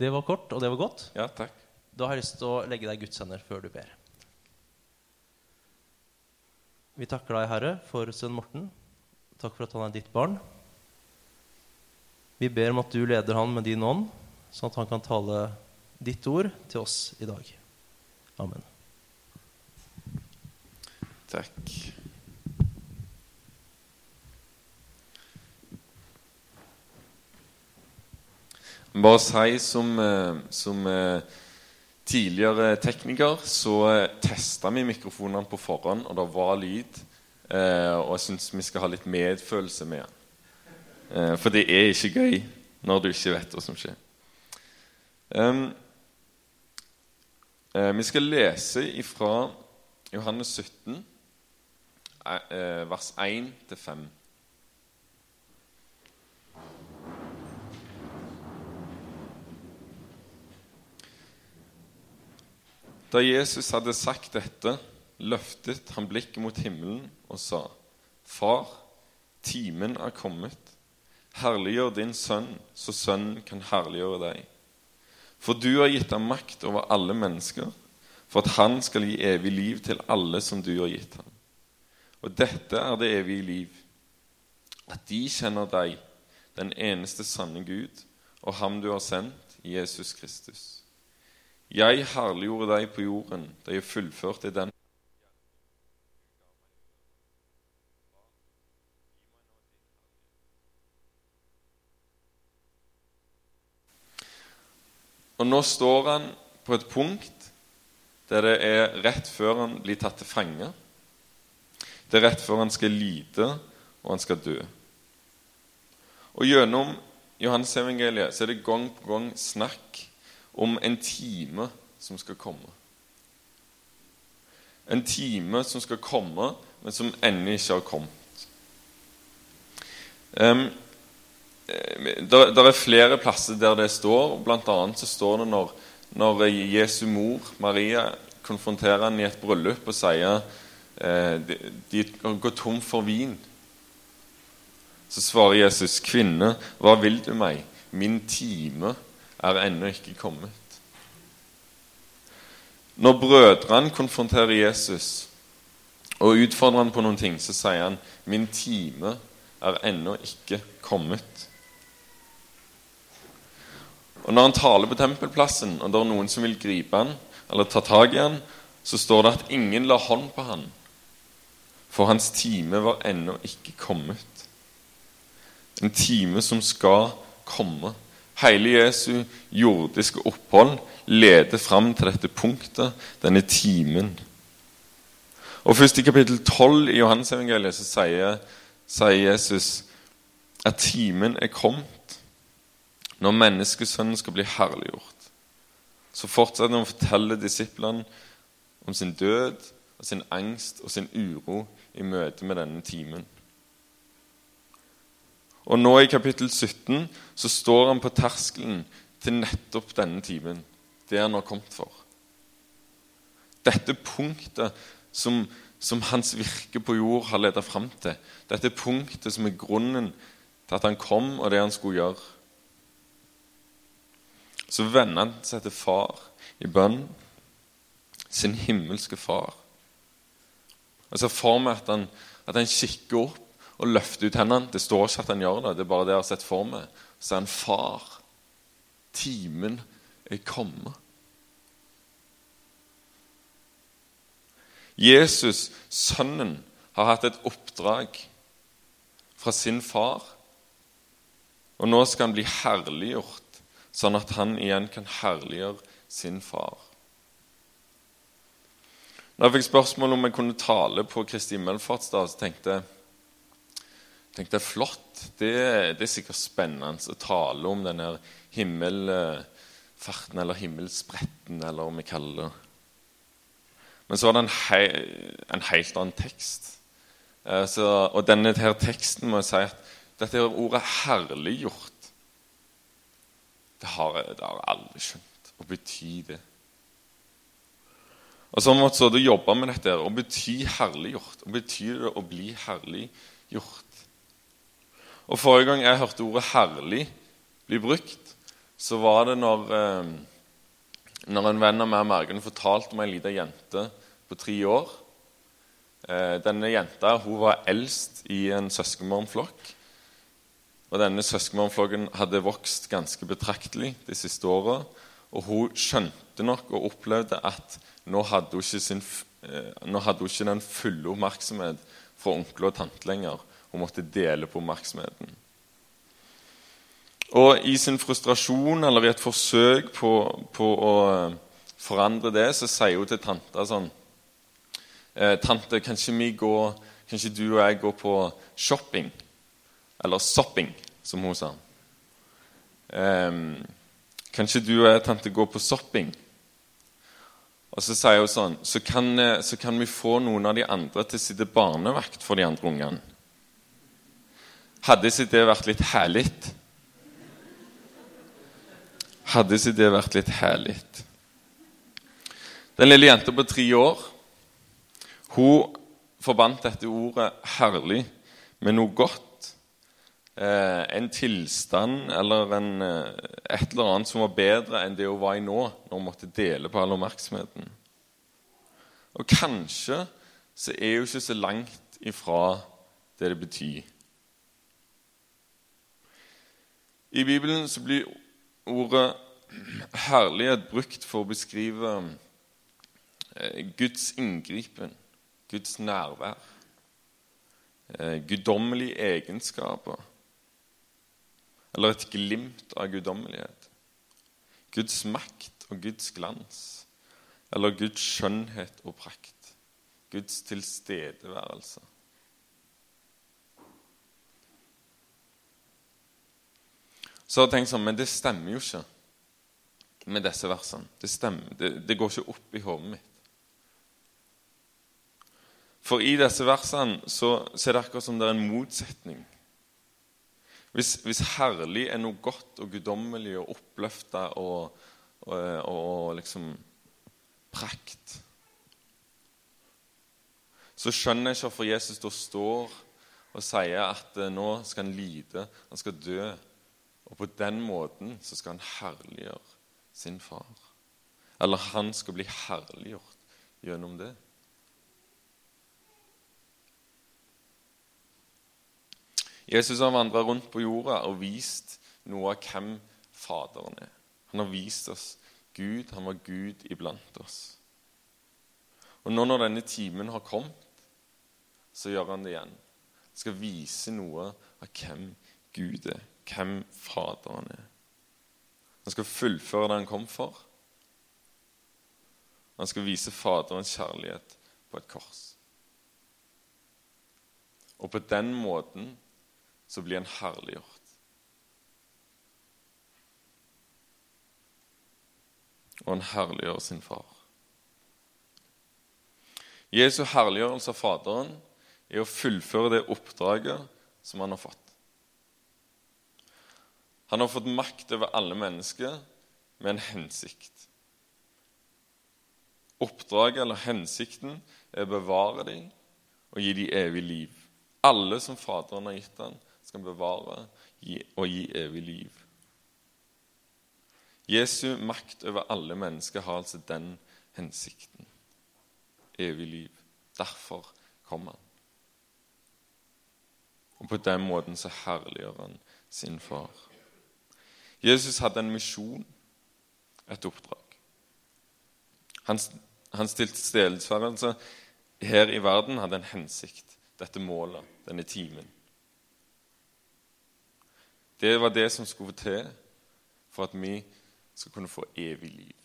Det var kort, og det var godt. Ja, takk. Da har jeg lyst til å legge deg i Guds hender før du ber. Vi takker deg, Herre, for sønn Morten. Takk for at han er ditt barn. Vi ber om at du leder han med din ånd, sånn at han kan tale ditt ord til oss i dag. Amen. Takk. Bare si som, eh, som eh, tidligere tekniker så eh, testa vi mikrofonene på forhånd, og det var lyd. Og jeg syns vi skal ha litt medfølelse med den. For det er ikke gøy når du ikke vet hva som skjer. Vi skal lese ifra Johannes 17, vers 1-5. Da Jesus hadde sagt dette, løftet han blikket mot himmelen og sa, Far, timen er kommet. Herliggjør din sønn, så sønnen kan herliggjøre deg. For du har gitt ham makt over alle mennesker, for at han skal gi evig liv til alle som du har gitt ham. Og dette er det evige liv, at de kjenner deg, den eneste sanne Gud, og ham du har sendt, Jesus Kristus. Jeg herliggjorde deg på jorden da jeg fullførte den Og nå står han på et punkt der det er rett før han blir tatt til fange. Det er rett før han skal lide, og han skal dø. Og Gjennom Johannes-evangeliet så er det gang på gang snakk om en time som skal komme. En time som skal komme, men som ennå ikke har kommet. Um, der, er flere plasser der det står. Blant annet så står det når, når Jesu mor, Maria, konfronterer han i et bryllup og sier eh, de, de går tom for vin. Så svarer Jesus, 'Kvinne, hva vil du meg? Min time er ennå ikke kommet. Når brødrene konfronterer Jesus og utfordrer han på noen ting, så sier han 'Min time er ennå ikke kommet'. Og Når han taler på tempelplassen, og det er noen som vil gripe han, eller ta tak i han, så står det at ingen la hånd på han, for hans time var ennå ikke kommet. En time som skal komme. Hele Jesu jordiske opphold leder fram til dette punktet, denne timen. Og Først i kapittel 12 i Johannes-evangeliet så sier, sier, Jesus at timen er kommet når menneskesønnen skal bli herliggjort. Så fortsetter han å fortelle disiplene om sin død, og sin angst og sin uro i møte med denne timen. Og nå i kapittel 17 så står han på terskelen til nettopp denne timen. Det han har kommet for. Dette punktet som, som hans virke på jord har ledet fram til. Dette punktet som er grunnen til at han kom, og det han skulle gjøre. Så vender han seg til far i bønn, sin himmelske far. Jeg ser for meg at han, at han kikker opp og løfter ut hendene. Det står ikke at han gjør det, det er bare det jeg har sett for meg. Så er han far. Timen er kommet. Jesus, sønnen, har hatt et oppdrag fra sin far. Og nå skal han bli herliggjort, sånn at han igjen kan herliggjøre sin far. Da jeg fikk spørsmål om jeg kunne tale på Kristi himmelfartsdag, så tenkte jeg tenkte er flott. Det, det, er sikkert spennende å tale om denne himmelfarten, eller himmelspretten, eller hva vi kaller det. Men så var det en, hei, en helt annen tekst. Eh, så, og denne her teksten må jeg si at dette er ordet 'herliggjort'. Det har, det har alle skjønt. Å bety det. Og så har vi jobbe med dette. Å bety herliggjort. Å betyr det å bli herliggjort. Og Forrige gang jeg hørte ordet 'herlig' bli brukt, så var det når, eh, når en venn av meg og Mergen fortalte om ei lita jente på tre år. Eh, denne jenta hun var eldst i en søskenbarnflokk. Og denne søskenbarnflokken hadde vokst ganske betraktelig de siste åra. Og hun skjønte nok og opplevde at nå hadde hun ikke, sin, eh, nå hadde hun ikke den fulle oppmerksomhet fra onkel og tante lenger. Hun måtte dele på oppmerksomheten. Og i sin frustrasjon eller i et forsøk på, på å eh, forandre det, så sier hun til tanta sånn eh, 'Tante, kan ikke, kan ikke du og jeg gå på shopping?' Eller 'sopping', som hun sa. Um, 'Kan ikke du og jeg, tante, gå på sopping?' Og så sier hun sånn så kan, eh, så kan vi få noen av de andre til å sitte barnevakt for de andre ungene. Hadde ikke det vært litt herlig? Hadde ikke det vært litt herlig? Den lille jenta på tre år hun forbandt dette ordet 'herlig' med noe godt. Eh, en tilstand eller en, eh, et eller annet som var bedre enn det hun var i nå, når hun måtte dele på all oppmerksomheten. Og kanskje så er hun ikke så langt ifra det det betyr. I Bibelen så blir ordet herlighet brukt for å beskrive eh, Guds inngripen, Guds nærvær, eh, guddommelige egenskaper eller et glimt av guddommelighet. Guds makt og Guds glans, eller Guds skjønnhet og prakt. Guds tilstedeværelse. Så har jeg tenkt sånn, Men det stemmer jo ikke med disse versene. Det, stemmer, det, det går ikke opp i hodet mitt. For i disse versene så, så er det akkurat som det er en motsetning. Hvis, hvis herlig er noe godt og guddommelig og oppløfta og, og, og, liksom prakt Så skjønner jeg ikke hvorfor Jesus da står og sier at eh, nå skal han lide, han skal dø. Og på den måten så skal han herliggjøre sin far. Eller han skal bli herliggjort gjennom det. Jesus har vandra rundt på jorda og vist noe av hvem Faderen er. Han har vist oss Gud. Han var Gud iblant oss. Og nå når denne timen har kommet, så gjør han det igjen. Han skal vise noe av hvem Gud er, hvem Faderen er. Han skal fullføre det han kom for. Han skal vise Faderens kjærlighet på et kors. Og på den måten så blir han herliggjort. Og han herliggjør sin far. Jesu herliggjørelse av Faderen er å fullføre det oppdraget som han har fått. Han har fått makt over alle mennesker med en hensikt. Oppdraget eller hensikten er å bevare dem og gi dem evig liv. Alle som Faderen har gitt ham, skal bevare og gi evig liv. Jesu makt over alle mennesker har altså den hensikten. Evig liv. Derfor kom han. Og på den måten så herliggjør han sin far. Jesus hadde en misjon, et oppdrag. Hans, hans tilstedeværelse her i verden hadde en hensikt, dette målet, denne timen. Det var det som skulle til for at vi skal kunne få evig liv.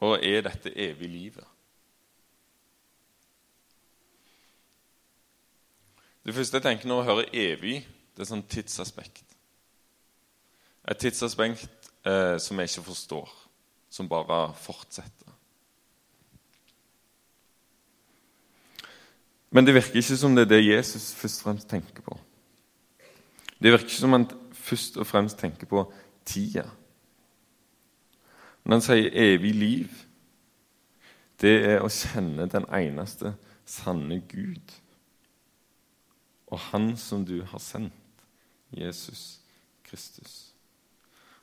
Og er dette evig livet? Det første jeg tenker når jeg hører 'evig', det er sånn tidsaspekt. Et tidsaspekt eh, som jeg ikke forstår, som bare fortsetter. Men det virker ikke som det er det Jesus først og fremst tenker på. Det virker ikke som han først og fremst tenker på tida. Men han sier 'evig liv', det er å kjenne den eneste sanne Gud. Og Han som du har sendt, Jesus Kristus.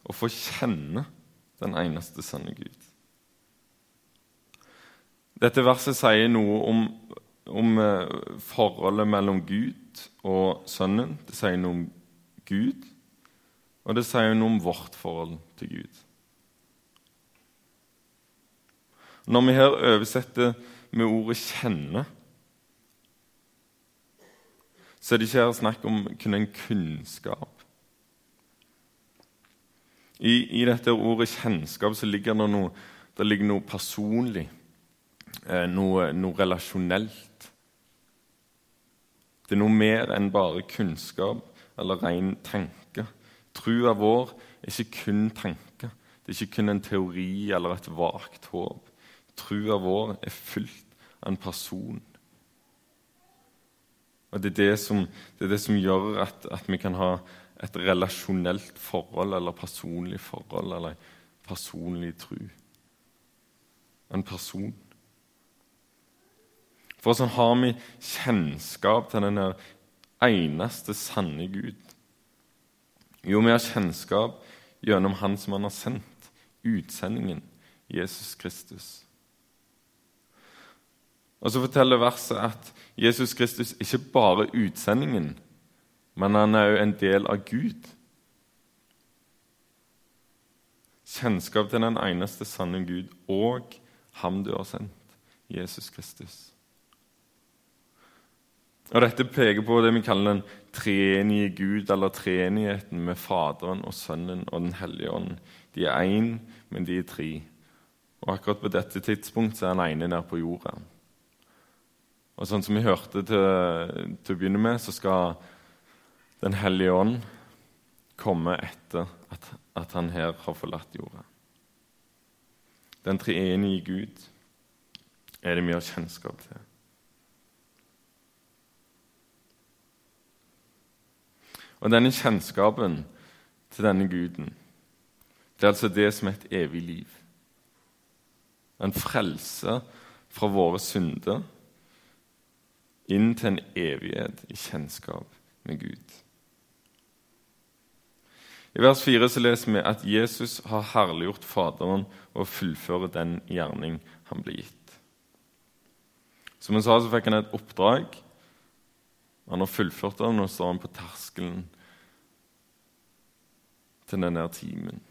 Å få kjenne den eneste sanne Gud. Dette verset sier noe om, om eh, forholdet mellom Gud og Sønnen. Det sier noe om Gud, og det sier noe om vårt forhold til Gud. Når vi her oversetter med ordet 'kjenne', så er det ikke her snakk om kun en kunnskap. I, I, dette ordet 'kjennskap' så ligger det noe, det ligger noe personlig, eh, noe, noe, relasjonelt. Det er noe mer enn bare kunnskap eller ren tanke. Trua vår er ikke kun tanke. Det er ikke kun en teori eller et vagt håp. Trua vår er fylt av en person. Og Det er det som, det er det som gjør at, at, vi kan ha et relasjonelt forhold eller personlig forhold eller personlig tru. En person. For sånn har vi kjennskap til den eneste sanne Gud. Jo, vi har kjennskap gjennom Han som Han har sendt, utsendingen, Jesus Kristus. Og så forteller verset at Jesus Kristus ikke bare utsendingen, men han er òg en del av Gud. Kjennskap til den eneste sanne Gud og ham du har sendt, Jesus Kristus. Og Dette peker på det vi kaller den treenige Gud, eller treenigheten med Faderen og Sønnen og Den hellige ånd. De er én, men de er tre. Og Akkurat på dette tidspunkt er han ene nede på jorda. Og sånn som vi hørte til, til å begynne med, så skal Den hellige ånd komme etter at, at han her har forlatt jorda. Den treenige Gud er det vi har kjennskap til. Og denne kjennskapen til denne guden, det er altså det som er et evig liv. En frelse fra våre synder inn til en evighet i kjennskap med Gud. I vers 4 så leser vi at Jesus har herliggjort Faderen og fullfører den gjerning han ble gitt. Som han sa, så fikk han et oppdrag. Han har fullført det, og nå står han på terskelen til denne timen.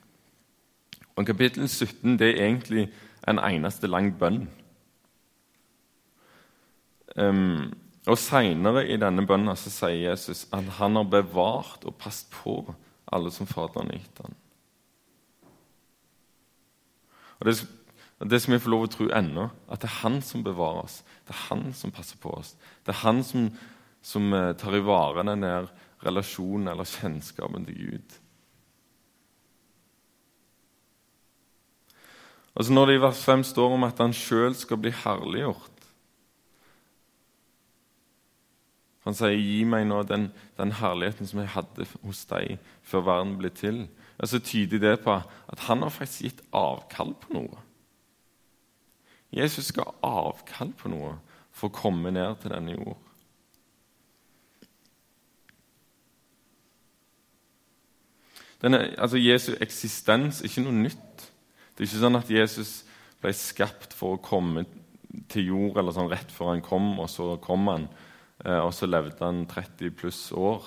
Og Kapittel 17 det er egentlig en eneste lang bønn. Um, og Seinere i denne bønnen sier Jesus at han har bevart og passet på alle som Faderen har gitt ham. Og det, det som vi får lov å tro ennå, at det er han som bevarer oss. Det er han som passer på oss. Det er han som, som eh, tar i vare den der relasjonen eller kjennskapen til Gud. Altså Når det i vers 5 står om at han sjøl skal bli herliggjort, Han sier, 'Gi meg nå den, den, herligheten som jeg hadde hos deg før verden ble til.' Og Så tyder det på at han har faktisk gitt avkall på noe. Jesus skal avkall på noe for å komme ned til denne jord. Denne, altså Jesu eksistens er ikke noe nytt. Det er ikke sånn at Jesus ble skapt for å komme til jord eller sånn rett før han kom, og så kom han og så levde han 30 pluss år.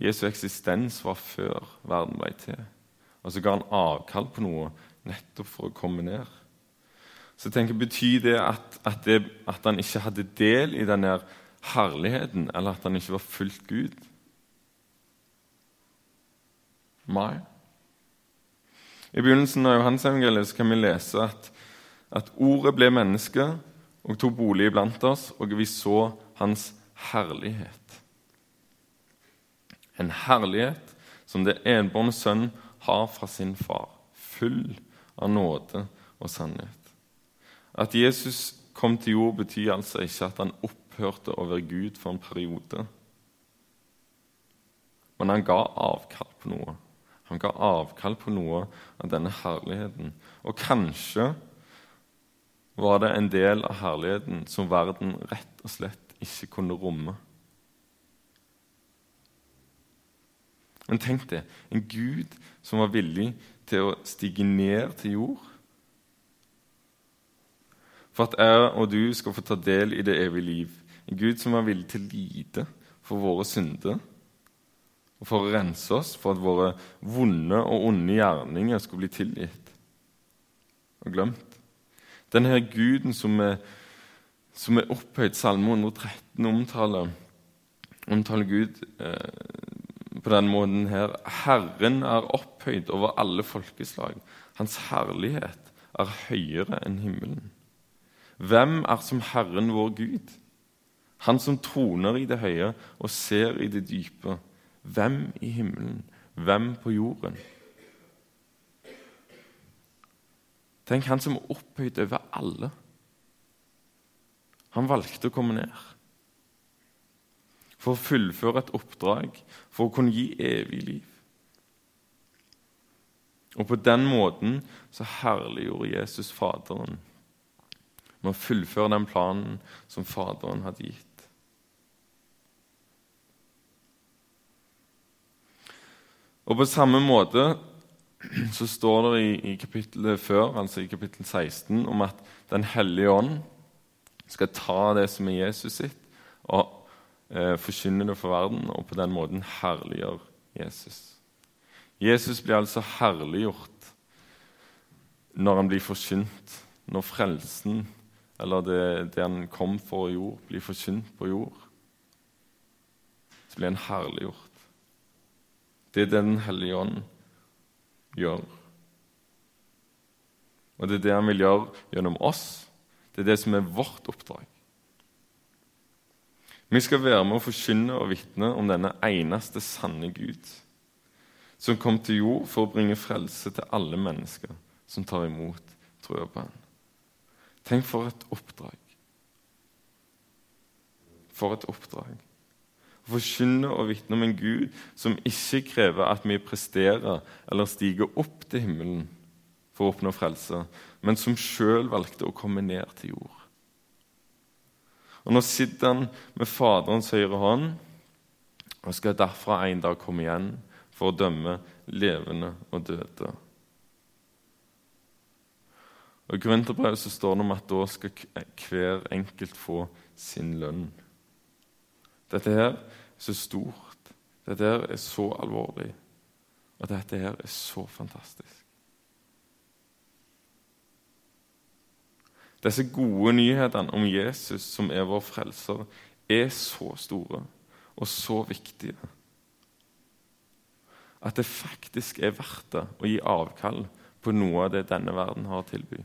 Jesu eksistens var før verden ble til. Og så ga han avkall på noe nettopp for å komme ned. Så jeg tenker, Betyr det at, at, det at, han ikke hadde del i denne herligheten, eller at han ikke var fullt Gud? Nei. I begynnelsen av Johansevangeliet kan vi lese at, at ordet ble menneske og tok bolig iblant oss, og vi så hans herlighet. En herlighet som det enbårne sønn har fra sin far, full av nåde og sannhet. At Jesus kom til jord, betyr altså ikke at han opphørte å være Gud for en periode. Men han ga avkall på noe. Han ga avkall på noe av denne herligheten. Og kanskje var det en del av herligheten som verden rett og slett ikke kunne romme. Men tenk det, en Gud som var villig til å stige ned til jord for at jeg og du skal få ta del i det evige liv. En Gud som var villig til å lide for våre synder og for å rense oss, for at våre vonde og onde gjerninger skulle bli tilgitt og glemt. Denne Guden som er, som er opphøyd, Salme 113 omtaler, omtaler Gud eh, på den måten her. Herren er opphøyd over alle folkeslag. Hans herlighet er høyere enn himmelen. Hvem er som Herren vår Gud? Han som troner i det høye og ser i det dype. Hvem i himmelen? Hvem på jorden? Tenk han som er opphøyd over alle. Han valgte å komme ned for å fullføre et oppdrag, for å kunne gi evig liv. Og på den måten så herliggjorde Jesus Faderen med å fullføre den planen som Faderen hadde gitt. Og På samme måte så står det i, i kapittelet før, altså i kapittel 16, om at Den hellige ånd skal ta det som er Jesus sitt, og eh, forkynne det for verden, og på den måten herliggjør Jesus. Jesus blir altså herliggjort når han blir forkynt, når frelsen eller det, det han kom for jord, blir forkynt på jord, så blir han herliggjort. Det er det Den hellige ånd gjør. Og det er det han vil gjøre gjennom oss. Det er det som er vårt oppdrag. Vi skal være med å forkynne og vitne om denne eneste sanne Gud, som kom til jord for å bringe frelse til alle mennesker som tar imot troa på ham. Tenk for et oppdrag. For et oppdrag. Å forkynne og vitne om en Gud som ikke krever at vi presterer eller stiger opp til himmelen for å oppnå frelse, men som sjøl valgte å komme ned til jord. Og Nå sitter han med Faderens høyre hånd og skal derfra en dag komme igjen for å dømme levende og døde. Og I Korinterbrevet står det om at da skal hver enkelt få sin lønn. Dette her er så stort, dette her er så alvorlig, og dette her er så fantastisk. Disse gode nyhetene om Jesus, som er vår frelser, er så store og så viktige at det faktisk er verdt det å gi avkall på noe av det denne verden har å tilby.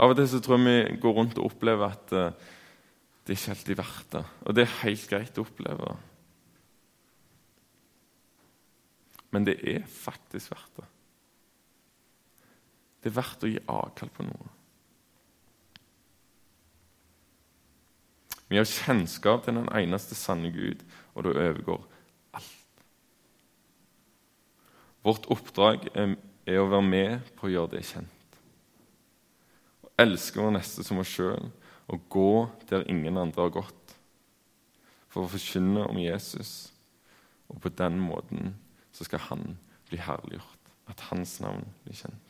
Av og til så tror jeg vi går rundt og opplever at uh, det er ikke alltid verdt det. Og det er helt greit å oppleve. Men det er faktisk verdt det. Det er verdt å gi avkall på noe. Vi har kjennskap til den eneste sanne Gud, og det overgår alt. Vårt oppdrag er å være med på å gjøre det kjent Å elske vår neste som oss sjøl og gå der ingen andre har gått, for å forkynne om Jesus. Og på den måten så skal han bli herliggjort, at hans navn blir kjent.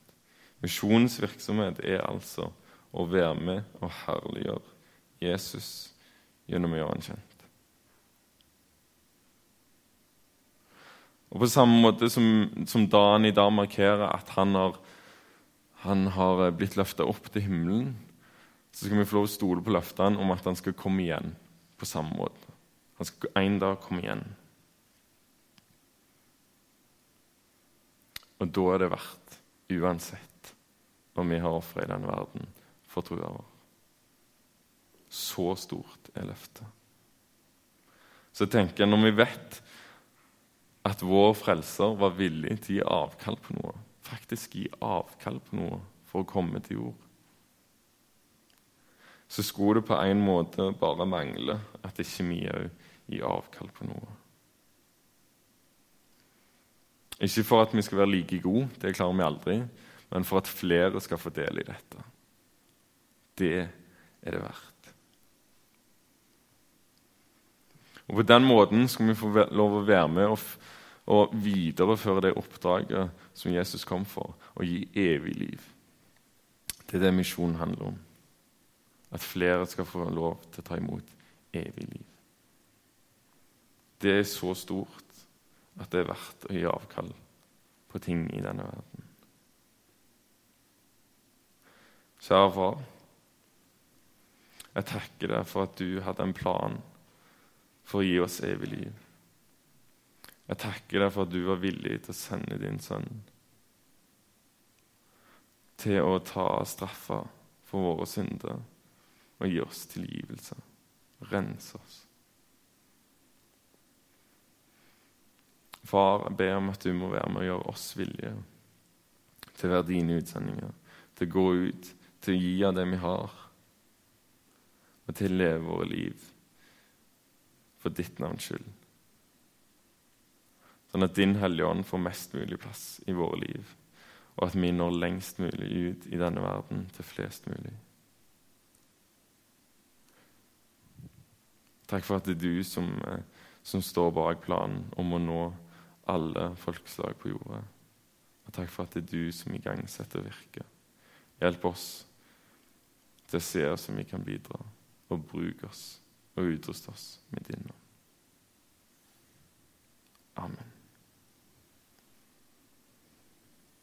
Misjonens virksomhet er altså å være med og herliggjøre Jesus gjennom å gjøre han kjent. Og På samme måte som, som Dan i dag markerer at han har han har blitt løfta opp til himmelen, så skal vi få lov å stole på løftene om at han skal komme igjen på samme måte. Han skal en dag komme igjen. Og da er det verdt, uansett hva vi har ofra i denne verden for trua vår. Så stort er løftet. Så jeg tenker når vi vet at vår frelser var villig til å gi avkall på noe faktisk gi avkall på noe for å komme til jord. Så skulle det på en måte bare mangle at ikke vi òg gir avkall på noe. Ikke for at vi skal være like gode, det klarer vi aldri, men for at flere skal få del i dette. Det er det verdt. Og På den måten skal vi få lov å være med og, videreføre det oppdraget som Jesus kom for, å gi evig liv. Det er det misjonen handler om. At flere skal få lov til å ta imot evig liv. Det er så stort at det er verdt å gi avkall på ting i denne verden. Kjære far, jeg takker deg for at du hadde en plan for å gi oss evig liv. Jeg takker deg for at du var villig til å sende din sønn til å ta straffa for våre synder og gi oss tilgivelse. Rense oss. Far, jeg ber om at du må være med å gjøre oss villige til å være dine utsendinger, til å gå ut, til å gi av det vi har, og til å leve våre liv for ditt navns skyld. Sånn at Din Hellige Ånd får mest mulig plass i våre liv, og at vi når lengst mulig ut i denne verden til flest mulig. Takk for at det er du som, eh, som står bak planen om å nå alle folkeslag på jorda. Og takk for at det er du som igangsetter virket. Hjelp oss det sider som vi kan bidra og bruke oss og utruste oss med din navn. Amen.